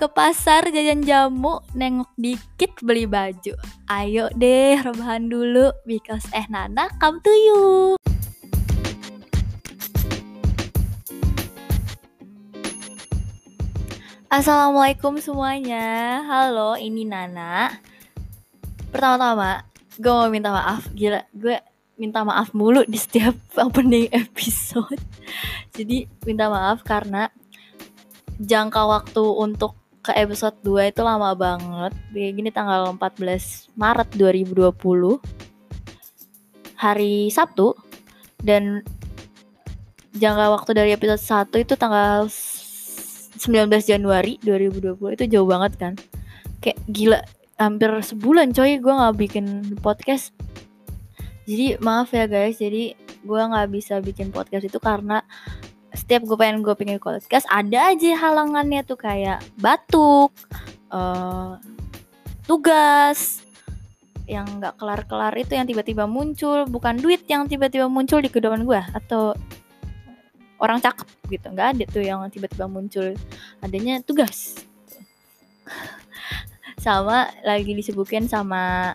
ke pasar jajan jamu, nengok dikit beli baju. Ayo deh rebahan dulu because eh Nana come to you. Assalamualaikum semuanya. Halo, ini Nana. Pertama-tama, gue mau minta maaf. Gila, gue minta maaf mulu di setiap opening episode. Jadi minta maaf karena jangka waktu untuk ke episode 2 itu lama banget. Gini tanggal 14 Maret 2020. Hari Sabtu dan jangka waktu dari episode 1 itu tanggal 19 Januari 2020 itu jauh banget kan. Kayak gila hampir sebulan coy gue nggak bikin podcast. Jadi maaf ya guys, jadi gue nggak bisa bikin podcast itu karena setiap gue pengen gue pengen podcast ada aja halangannya tuh kayak batuk uh, tugas yang nggak kelar-kelar itu yang tiba-tiba muncul bukan duit yang tiba-tiba muncul di kehidupan gue atau orang cakep gitu. Nggak ada tuh yang tiba-tiba muncul adanya tugas. Sama lagi disibukin sama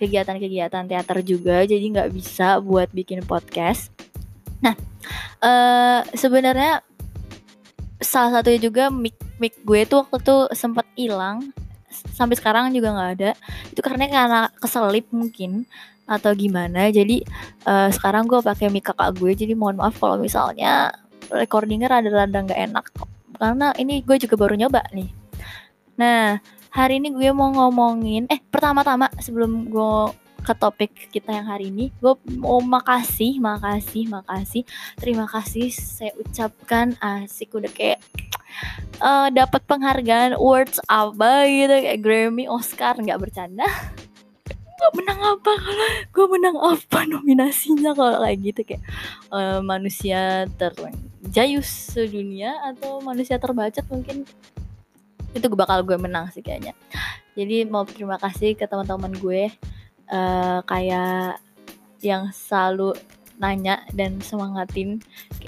kegiatan-kegiatan teater juga jadi nggak bisa buat bikin podcast. Nah uh, sebenarnya salah satunya juga mic mic gue tuh waktu tuh sempat hilang. Sampai sekarang juga nggak ada. Itu karena karena keselip mungkin atau gimana. Jadi uh, sekarang gue pakai mic kakak gue. Jadi mohon maaf kalau misalnya recordingnya rada-rada nggak enak. Karena ini gue juga baru nyoba nih. Nah hari ini gue mau ngomongin eh pertama-tama sebelum gue ke topik kita yang hari ini. Gue mau makasih, makasih, makasih. Terima kasih saya ucapkan asik udah kayak uh, dapat penghargaan awards apa gitu kayak Grammy, Oscar nggak bercanda. gue menang apa kalau gue menang apa nominasinya kalau kayak gitu kayak uh, manusia terjayus sedunia atau manusia terbacot mungkin itu bakal gue menang sih kayaknya jadi mau terima kasih ke teman-teman gue uh, kayak yang selalu nanya dan semangatin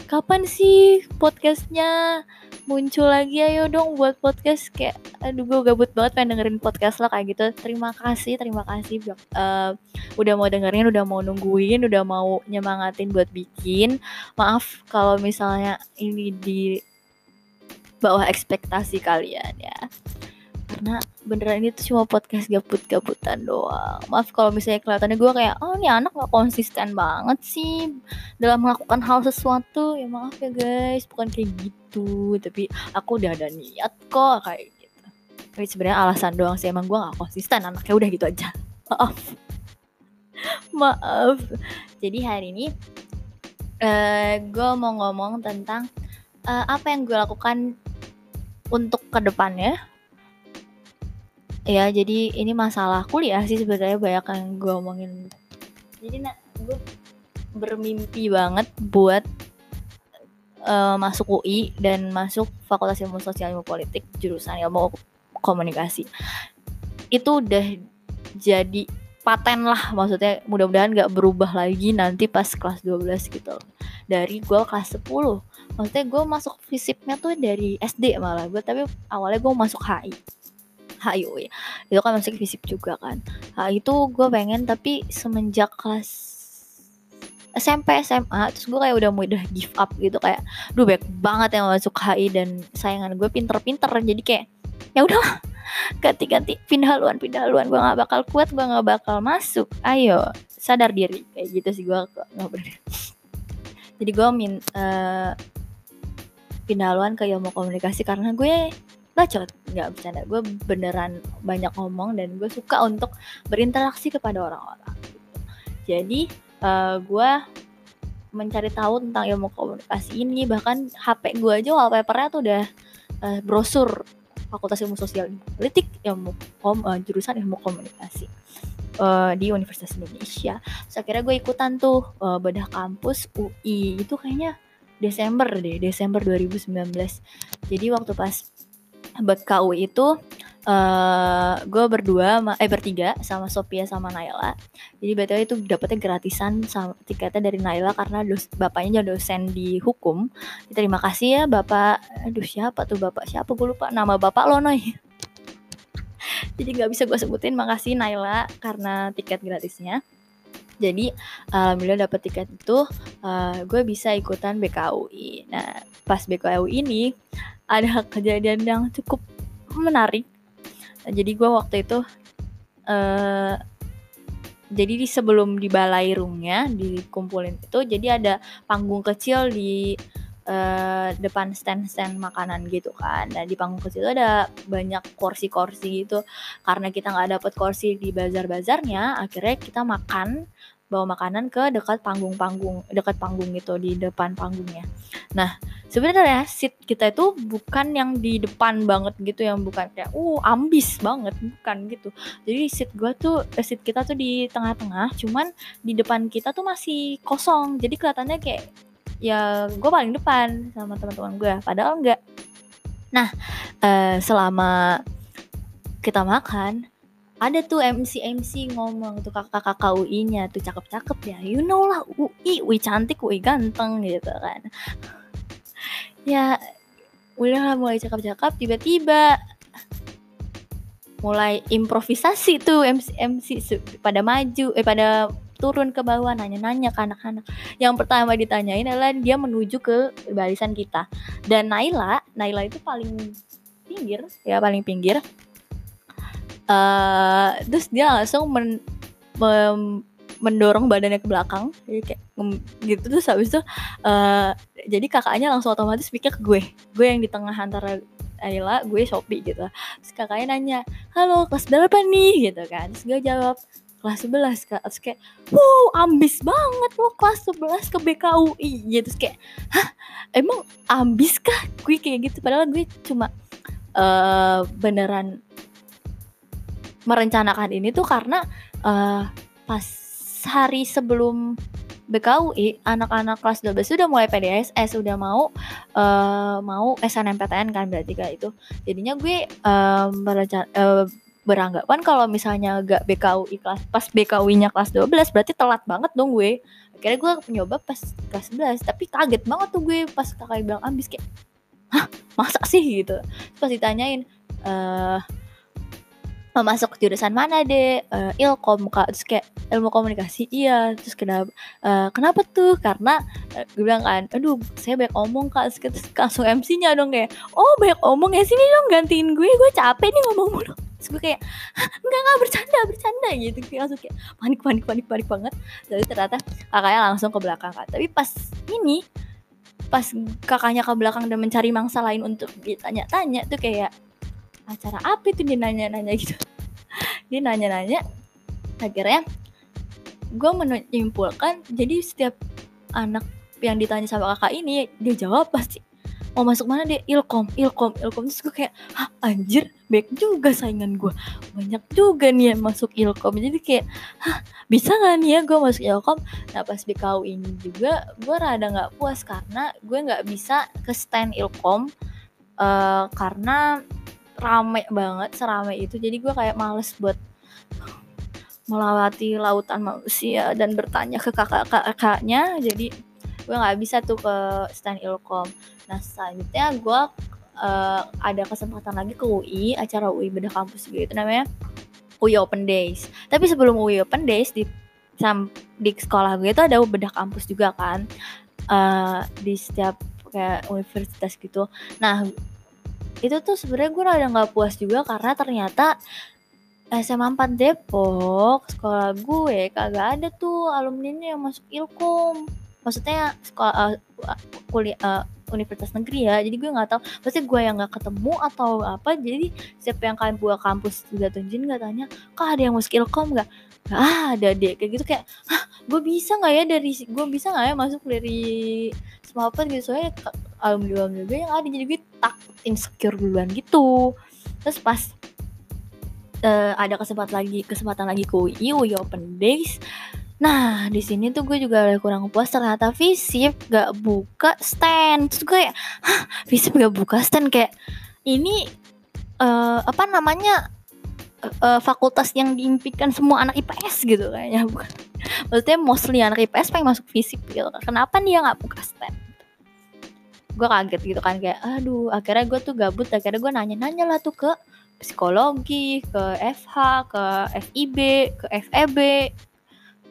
kapan sih podcastnya? Muncul lagi ayo dong buat podcast. Kayak aduh gue gabut banget pengen dengerin podcast lo kayak gitu. Terima kasih terima kasih uh, udah mau dengerin udah mau nungguin udah mau nyemangatin buat bikin. Maaf kalau misalnya ini di bawah ekspektasi kalian ya. Karena beneran ini tuh cuma podcast gabut-gabutan doang. Maaf kalau misalnya kelihatannya gue kayak oh ini anak gak konsisten banget sih dalam melakukan hal sesuatu. Ya maaf ya guys. Bukan kayak gitu. Tapi aku udah ada niat kok kayak gitu. Tapi sebenarnya alasan doang sih. Emang gue gak konsisten. Anaknya udah gitu aja. Maaf. Maaf. Jadi hari ini uh, eh, gue mau ngomong tentang uh, apa yang gue lakukan untuk ke depannya ya jadi ini masalah kuliah sih sebenarnya banyak yang gue omongin. Jadi nah gue bermimpi banget buat uh, masuk UI dan masuk Fakultas Ilmu Sosial Ilmu Politik jurusan ilmu komunikasi. Itu udah jadi paten lah maksudnya mudah-mudahan gak berubah lagi nanti pas kelas 12 gitu. Dari gue kelas 10 maksudnya gue masuk fisiknya tuh dari SD malah gue tapi awalnya gue masuk HI HIU ya. Itu kan masuk fisik juga kan. Nah, itu gue pengen tapi semenjak kelas SMP SMA terus gue kayak udah mau udah give up gitu kayak duh banyak banget yang masuk HI dan sayangan gue pinter-pinter. Jadi kayak ya udah ganti-ganti pindah haluan pindah haluan gue nggak bakal kuat gue nggak bakal masuk. Ayo sadar diri kayak gitu sih gue bener jadi gue min uh, pindah haluan ke ilmu komunikasi karena gue bacot nggak bercanda gue beneran banyak ngomong dan gue suka untuk berinteraksi kepada orang-orang gitu. jadi uh, eh, gue mencari tahu tentang ilmu komunikasi ini bahkan HP gue aja wallpapernya tuh udah uh, brosur Fakultas Ilmu Sosial Politik ilmu kom uh, jurusan ilmu komunikasi uh, di Universitas Indonesia. Terus akhirnya gue ikutan tuh uh, bedah kampus UI itu kayaknya Desember deh, Desember 2019. Jadi waktu pas buat KU itu uh, gue berdua eh bertiga sama Sophia sama Naila. Jadi btw itu dapetnya gratisan sama tiketnya dari Naila karena dos, bapaknya jadi dosen di hukum. Terima kasih ya bapak aduh siapa tuh bapak? Siapa? Gue lupa nama bapak lo noy. Jadi nggak bisa gue sebutin makasih Naila karena tiket gratisnya jadi alhamdulillah dapet tiket itu uh, gue bisa ikutan BKUI nah pas BKUI ini ada kejadian yang cukup menarik jadi gue waktu itu uh, jadi di sebelum di balai roomnya dikumpulin itu jadi ada panggung kecil di uh, depan stand-stand makanan gitu kan. Nah di panggung kecil itu ada banyak kursi-kursi gitu. Karena kita nggak dapet kursi di bazar-bazarnya, akhirnya kita makan bawa makanan ke dekat panggung-panggung dekat panggung gitu di depan panggungnya. Nah sebenarnya seat kita itu bukan yang di depan banget gitu yang bukan kayak uh ambis banget bukan gitu. Jadi seat gua tuh eh, seat kita tuh di tengah-tengah, cuman di depan kita tuh masih kosong. Jadi kelihatannya kayak ya gue paling depan sama teman-teman gue padahal enggak nah uh, selama kita makan ada tuh MC MC ngomong tuh kakak-kakak UI-nya tuh cakep-cakep ya. You know lah UI UI cantik UI ganteng gitu kan. Ya udah mulai cakep-cakep tiba-tiba mulai improvisasi tuh MC MC pada maju eh pada turun ke bawah nanya-nanya ke anak-anak. Yang pertama ditanyain adalah dia menuju ke barisan kita. Dan Naila Naila itu paling pinggir ya paling pinggir uh, terus dia langsung men, mem, mendorong badannya ke belakang. Jadi kayak gitu. Terus habis itu uh, jadi kakaknya langsung otomatis pikir ke gue. Gue yang di tengah antara Ayla gue Shopee gitu. Terus kakaknya nanya halo kelas berapa nih? Gitu kan. Terus gue jawab kelas 11 kak. Terus kayak wow ambis banget lo kelas 11 ke BKUI gitu. Terus kayak hah? Emang ambis kah? Gue kayak gitu. Padahal gue cuma uh, beneran merencanakan ini tuh karena uh, pas hari sebelum BKUI anak-anak kelas 12 sudah mulai PDSS sudah mau uh, mau SNMPTN kan berarti kayak itu. Jadinya gue uh, uh, beranggapan kalau misalnya gak BKUI kelas pas BKUI-nya kelas 12 berarti telat banget dong gue. Akhirnya gue nyoba pas kelas 11 tapi kaget banget tuh gue pas kakak bilang ambis kayak hah masa sih? Gitu. Pas ditanyain eh uh, mau masuk jurusan mana deh uh, ilkom. Kak terus kayak ilmu komunikasi? Iya. Terus kenapa uh, kenapa tuh? Karena uh, gue bilang kan aduh saya banyak omong kak. Terus, langsung MC-nya dong kayak oh banyak omong ya sini dong gantiin gue gue capek nih ngomong mulu. Terus gue kayak enggak enggak bercanda bercanda gitu. Kayak langsung kayak panik panik panik panik banget. Jadi ternyata kakaknya langsung ke belakang kak. Tapi pas ini pas kakaknya ke belakang dan mencari mangsa lain untuk ditanya-tanya tuh kayak acara apa itu dia nanya-nanya gitu. Dia nanya-nanya akhirnya gue menyimpulkan jadi setiap anak yang ditanya sama kakak ini dia jawab pasti mau masuk mana dia? Ilkom ilkom. Ilkom terus gue kayak Hah, anjir baik juga saingan gue banyak juga nih yang masuk ilkom. Jadi kayak Hah, bisa gak nih ya gue masuk ilkom? Nah pas kau ini juga gue rada nggak puas karena gue nggak bisa ke stand ilkom uh, karena rame banget serame itu. Jadi gue kayak males buat melewati lautan manusia dan bertanya ke kakak-kakaknya. Jadi gue nggak bisa tuh ke stand ilkom. Nah selanjutnya gue uh, ada kesempatan lagi ke UI acara UI beda kampus gitu namanya UI Open Days. Tapi sebelum UI Open Days di di sekolah gue itu ada bedah kampus juga kan uh, di setiap kayak universitas gitu. Nah itu tuh sebenarnya gue rada nggak puas juga karena ternyata SMA 4 Depok sekolah gue kagak ada tuh alumni yang masuk ilkom. Maksudnya sekolah uh, kuliah uh, universitas negeri ya jadi gue nggak tahu. Pasti gue yang nggak ketemu atau apa jadi siapa yang kalian buat kampus juga tunjukin nggak tanya kak ada yang masuk ilkom nggak ah ada deh kayak gitu kayak ah gue bisa nggak ya dari gue bisa nggak ya masuk dari apa gitu soalnya alhamdulillah alhamdulillah yang ada. Jadi gue takut insecure duluan gitu. Terus pas uh, ada kesempatan lagi kesempatan lagi ke UI UI Open Days. Nah, di sini tuh gue juga kurang puas ternyata Visip gak buka stand. Terus gue kayak, Visip gak buka stand? Kayak ini uh, apa namanya uh, fakultas yang diimpikan semua anak IPS gitu kayaknya bukan. Maksudnya mostly anak IPS pengen masuk fisik gitu kenapa dia nggak buka STEM gue kaget gitu kan kayak aduh akhirnya gue tuh gabut akhirnya gue nanya-nanya lah tuh ke psikologi ke FH ke FIB ke FEB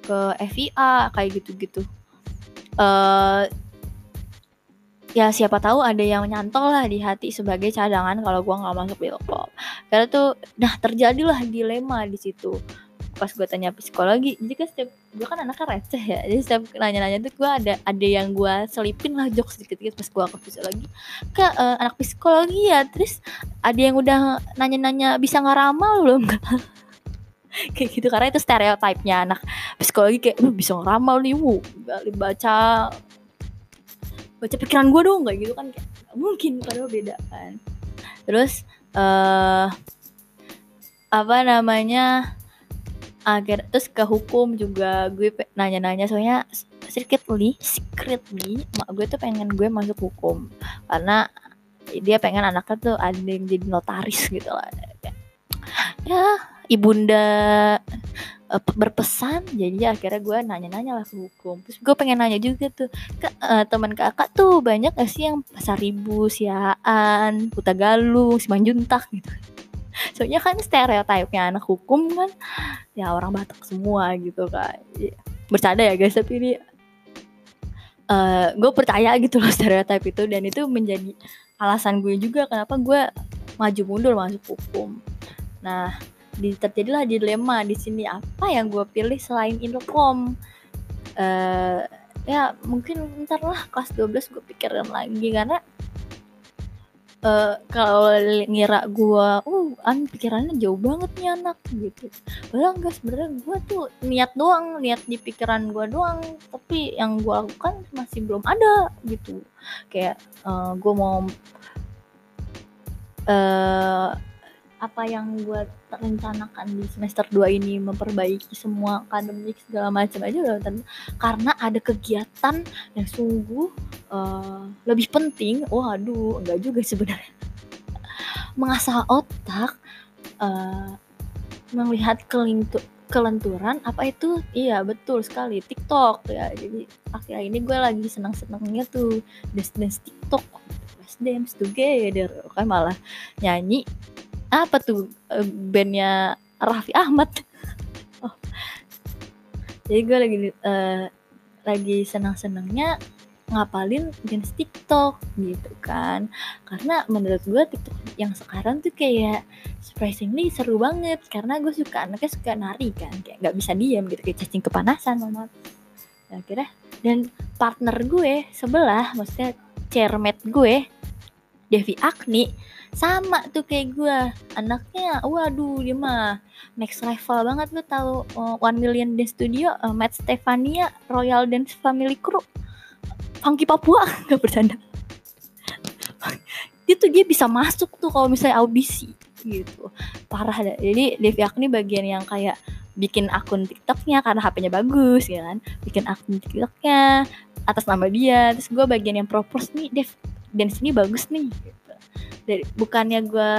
ke FIA kayak gitu-gitu. Uh, ya siapa tahu ada yang nyantol lah di hati sebagai cadangan kalau gue nggak masuk Bilkop karena tuh nah terjadilah dilema di situ. Pas gue tanya psikologi jadi kan setiap gue kan anaknya receh ya. Jadi setiap nanya-nanya tuh gue ada ada yang gue selipin lah jokes sedikit-sedikit pas gue ke psikologi. Ke uh, anak psikologi ya terus ada yang udah nanya-nanya bisa ngeramal belum kayak gitu karena itu stereotipnya anak psikologi kayak bisa ngeramal nih wu baca baca pikiran gue dong kayak gitu kan kayak mungkin padahal beda kan. Terus uh, apa namanya akhir terus ke hukum juga gue nanya-nanya soalnya secretly secretly mak gue tuh pengen gue masuk hukum. Karena dia pengen anaknya tuh ada yang jadi notaris gitu lah ya ibunda uh, berpesan. Jadi akhirnya gue nanya-nanya lah ke hukum. Terus gue pengen nanya juga tuh ke uh, teman kakak tuh banyak gak sih yang pasar ribu siaan puta galung simanjuntak gitu. Soalnya kan stereotipnya anak hukum kan ya orang Batak semua gitu ya, bercanda ya guys tapi ini uh, eh, gue percaya gitu loh stereotip itu. Dan itu menjadi alasan gue juga kenapa gue maju mundur masuk hukum. Nah di, terjadilah dilema di sini. Apa yang gue pilih selain Infokom uh, ya mungkin ntar lah kelas 12 gue pikirin lagi. Karena uh, kalau ngira gue uh an pikirannya jauh banget nih anak gitu. Padahal enggak sebenarnya gue tuh niat doang niat di pikiran gue doang. Tapi yang gue lakukan masih belum ada gitu. Kayak uh, gue mau uh, apa yang gue rencanakan di semester 2 ini memperbaiki semua akademik segala macam aja udah karena ada kegiatan yang sungguh uh, lebih penting waduh enggak juga sebenarnya. Mengasah otak uh, melihat kelenturan apa itu? Iya betul sekali TikTok ya. Jadi akhirnya ini gue lagi senang senangnya tuh dance dance TikTok dance dance together kan malah nyanyi apa tuh eh, bandnya Raffi Ahmad? Oh. jadi gue lagi uh, lagi senang-senangnya ngapalin dance TikTok gitu kan. Karena menurut gue TikTok yang sekarang tuh kayak surprisingly seru banget. Karena gue suka anaknya suka nari kan. Kayak nggak bisa diam gitu kayak cacing kepanasan mama. Ya, akhirnya dan partner gue sebelah maksudnya chairmate gue Devi Agni sama tuh kayak gue anaknya waduh dia mah next level banget lu tahu. Uh, One Million Dance Studio uh, Matt Stefania Royal Dance Family Crew. Funky Papua nggak bercanda. Itu dia bisa masuk tuh kalau misalnya audisi gitu. Parah deh jadi Devi Agni bagian yang kayak bikin akun TikToknya karena HP-nya bagus ya kan? Bikin akun TikToknya atas nama dia. Terus gue bagian yang propose nih Dev dance ini bagus nih dari bukannya gue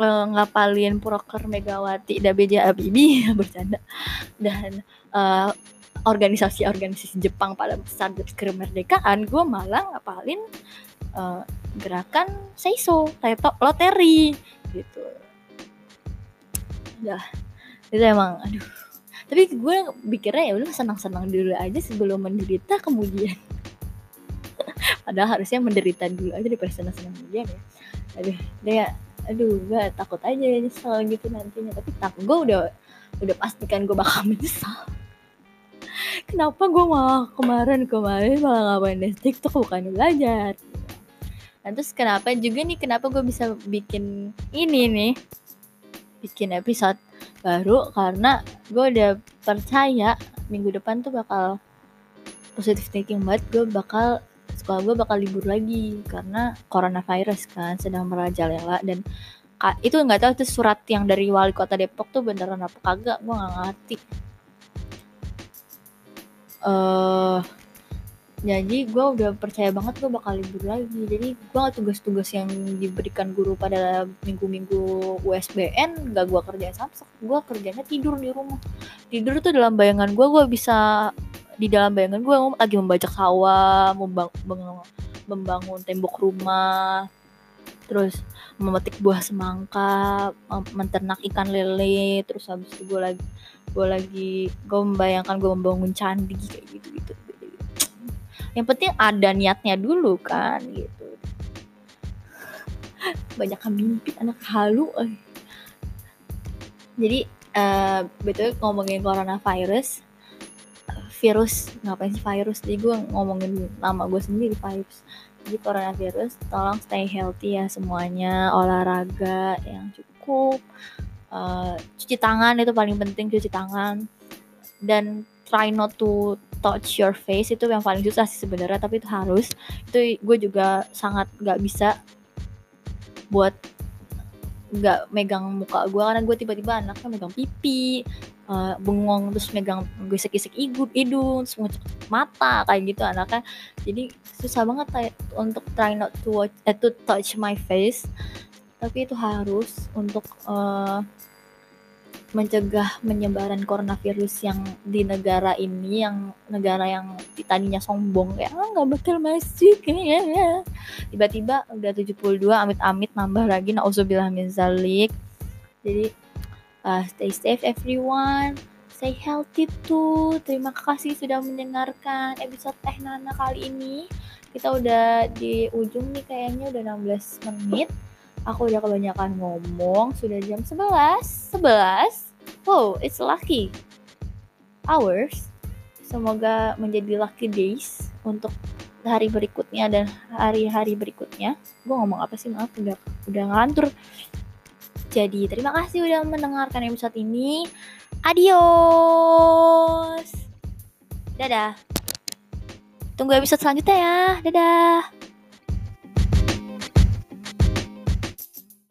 uh, ngapalin proker Megawati dan BJ Habibie bercanda. Dan uh, organisasi-organisasi Jepang pada saat kemerdekaan gue malah ngapalin uh, gerakan seiso teto loteri gitu. Dah itu emang aduh. Tapi gue pikirnya ya udah senang-senang dulu aja sebelum menderita kemudian padahal harusnya menderita dulu aja daripada senang-senang kemudian ya. Aduh dia aduh gue takut aja nyesel gitu nantinya. Tapi tak gue udah udah pastikan gue bakal menyesal. Kenapa gue malah kemarin kemarin malah ngapain di TikTok bukan belajar. Nah terus kenapa juga nih kenapa gue bisa bikin ini nih? Bikin episode baru karena gue udah percaya minggu depan tuh bakal positive thinking banget. Gue bakal sekolah gue bakal libur lagi karena coronavirus kan sedang merajalela dan itu nggak tahu itu surat yang dari wali kota Depok tuh beneran apa kagak gue nggak ngerti. Uh, jadi gue udah percaya banget gue bakal libur lagi. Jadi gue tugas-tugas yang diberikan guru pada minggu-minggu USBN gak gue kerjain samsak gue kerjanya tidur di rumah. Tidur tuh dalam bayangan gue gue bisa di dalam bayangan gue lagi membaca sawah membangun, membangun tembok rumah terus memetik buah semangka menternak ikan lele terus habis itu gue lagi gue lagi gue membayangkan gue membangun candi kayak gitu gitu yang penting ada niatnya dulu kan gitu banyak mimpi anak halu eh. jadi uh, betul ngomongin coronavirus virus ngapain sih virus? Jadi gue ngomongin nama gue sendiri virus. Jadi coronavirus tolong stay healthy ya semuanya. Olahraga yang cukup uh, cuci tangan itu paling penting cuci tangan. Dan try not to touch your face itu yang paling susah sih sebenarnya tapi itu harus. Itu gue juga sangat nggak bisa buat nggak megang muka gue karena gue tiba-tiba anaknya megang pipi uh, bengong terus megang gesek-gesek hidung terus mata kayak gitu anaknya. Jadi susah banget kayak untuk try not to watch eh, to touch my face. Tapi itu harus untuk uh, mencegah menyebaran coronavirus yang di negara ini yang negara yang tadinya sombong kayak ah nggak bakal masuk ya tiba-tiba udah 72 amit-amit nambah lagi nauzubillah min zalik. Jadi uh, stay safe everyone stay healthy too terima kasih sudah mendengarkan episode Teh Nana kali ini kita udah di ujung nih kayaknya udah 16 menit Aku udah kebanyakan ngomong, sudah jam 11. 11? Wow, it's lucky hours. Semoga menjadi lucky days untuk hari berikutnya dan hari-hari berikutnya. Gue ngomong apa sih? Maaf, udah udah ngantur. Jadi, terima kasih udah mendengarkan episode ini. Adios. Dadah. Tunggu episode selanjutnya ya. Dadah.